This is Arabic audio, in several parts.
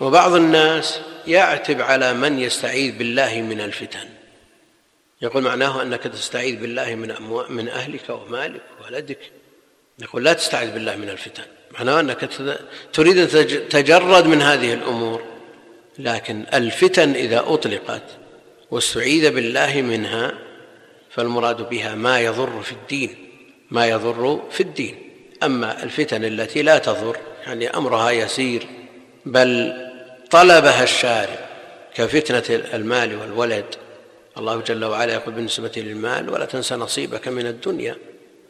وبعض الناس يعتب على من يستعيذ بالله من الفتن. يقول معناه أنك تستعيذ بالله من من أهلك ومالك وولدك. يقول لا تستعيذ بالله من الفتن. معناه أنك تريد أن تتجرد من هذه الأمور. لكن الفتن إذا أطلقت واستعيذ بالله منها فالمراد بها ما يضر في الدين. ما يضر في الدين. أما الفتن التي لا تضر يعني أمرها يسير بل طلبها الشارع كفتنة المال والولد. الله جل وعلا يقول بالنسبة للمال ولا تنس نصيبك من الدنيا.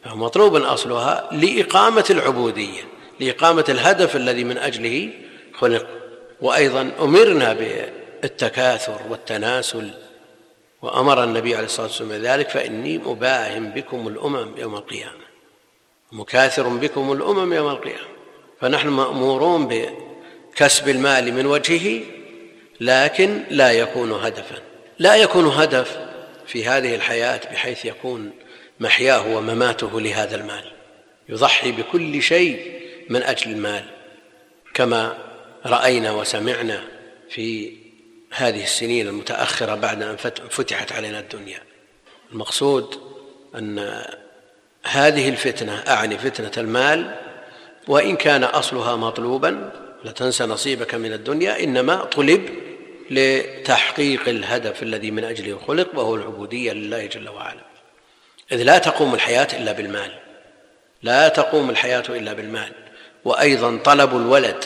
فهو مطلوب أصلها لإقامة العبودية لإقامة الهدف الذي من أجله خلق. وأيضا أمرنا بالتكاثر والتناسل. وأمر النبي عليه الصلاة والسلام ذلك فإني مباهم بكم الأمم يوم القيامة. مكاثر بكم الأمم يوم القيامة. فنحن مأمورون بكسب المال من وجهه لكن لا يكون هدفا. لا يكون هدف في هذه الحياة بحيث يكون محياه ومماته لهذا المال. يضحي بكل شيء من أجل المال كما رأينا وسمعنا في هذه السنين المتأخرة بعد أن فتحت علينا الدنيا. المقصود أن هذه الفتنة أعني فتنة المال وإن كان أصلها مطلوبا لا تنسى نصيبك من الدنيا إنما طلب لتحقيق الهدف الذي من أجله خلق وهو العبودية لله جل وعلا. إذ لا تقوم الحياة إلا بالمال. لا تقوم الحياة إلا بالمال. وأيضا طلب الولد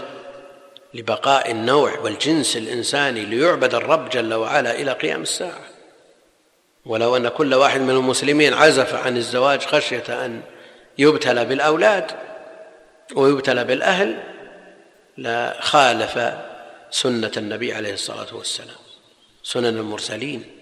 لبقاء النوع والجنس الإنساني ليعبد الرب جل وعلا إلى قيام الساعة. ولو أن كل واحد من المسلمين عزف عن الزواج خشية أن يبتلى بالأولاد ويبتلى بالأهل لخالف سنة النبي عليه الصلاة والسلام سنن المرسلين.